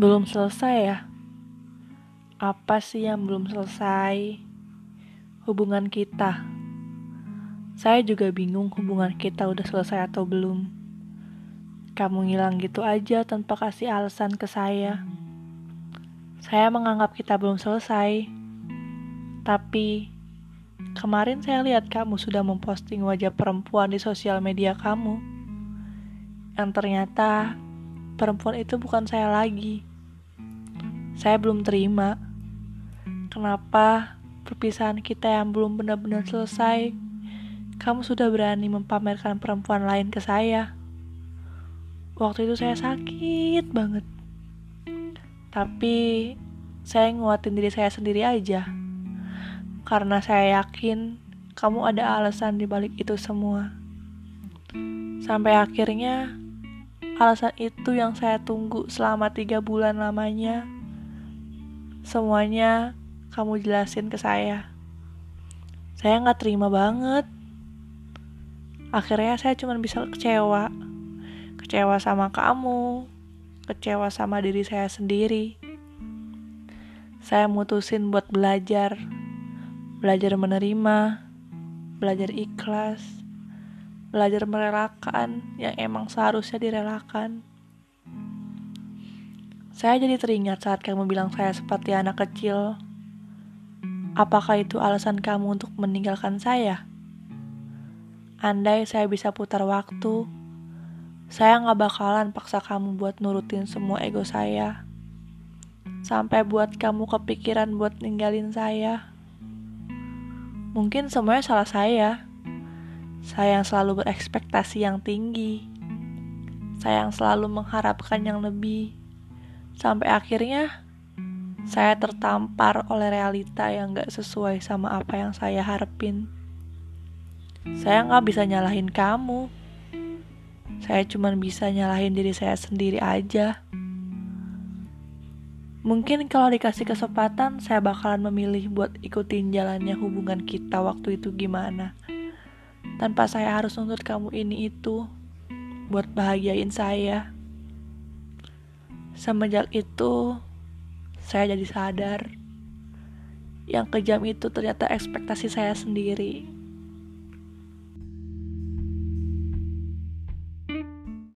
Belum selesai ya? Apa sih yang belum selesai? Hubungan kita. Saya juga bingung hubungan kita udah selesai atau belum. Kamu ngilang gitu aja tanpa kasih alasan ke saya. Saya menganggap kita belum selesai. Tapi kemarin saya lihat kamu sudah memposting wajah perempuan di sosial media kamu. Yang ternyata perempuan itu bukan saya lagi. Saya belum terima. Kenapa perpisahan kita yang belum benar-benar selesai, kamu sudah berani mempamerkan perempuan lain ke saya? Waktu itu saya sakit banget. Tapi saya nguatin diri saya sendiri aja. Karena saya yakin kamu ada alasan di balik itu semua. Sampai akhirnya alasan itu yang saya tunggu selama tiga bulan lamanya Semuanya kamu jelasin ke saya. Saya nggak terima banget. Akhirnya saya cuma bisa kecewa. Kecewa sama kamu, kecewa sama diri saya sendiri. Saya mutusin buat belajar. Belajar menerima, belajar ikhlas, belajar merelakan yang emang seharusnya direlakan. Saya jadi teringat saat kamu bilang saya seperti anak kecil. Apakah itu alasan kamu untuk meninggalkan saya? Andai saya bisa putar waktu, saya nggak bakalan paksa kamu buat nurutin semua ego saya. Sampai buat kamu kepikiran buat ninggalin saya. Mungkin semuanya salah saya. Saya yang selalu berekspektasi yang tinggi. Saya yang selalu mengharapkan yang lebih. Sampai akhirnya saya tertampar oleh realita yang gak sesuai sama apa yang saya harapin. Saya gak bisa nyalahin kamu. Saya cuma bisa nyalahin diri saya sendiri aja. Mungkin kalau dikasih kesempatan, saya bakalan memilih buat ikutin jalannya hubungan kita waktu itu gimana. Tanpa saya harus nuntut kamu ini itu buat bahagiain saya. Semenjak itu, saya jadi sadar yang kejam itu ternyata ekspektasi saya sendiri.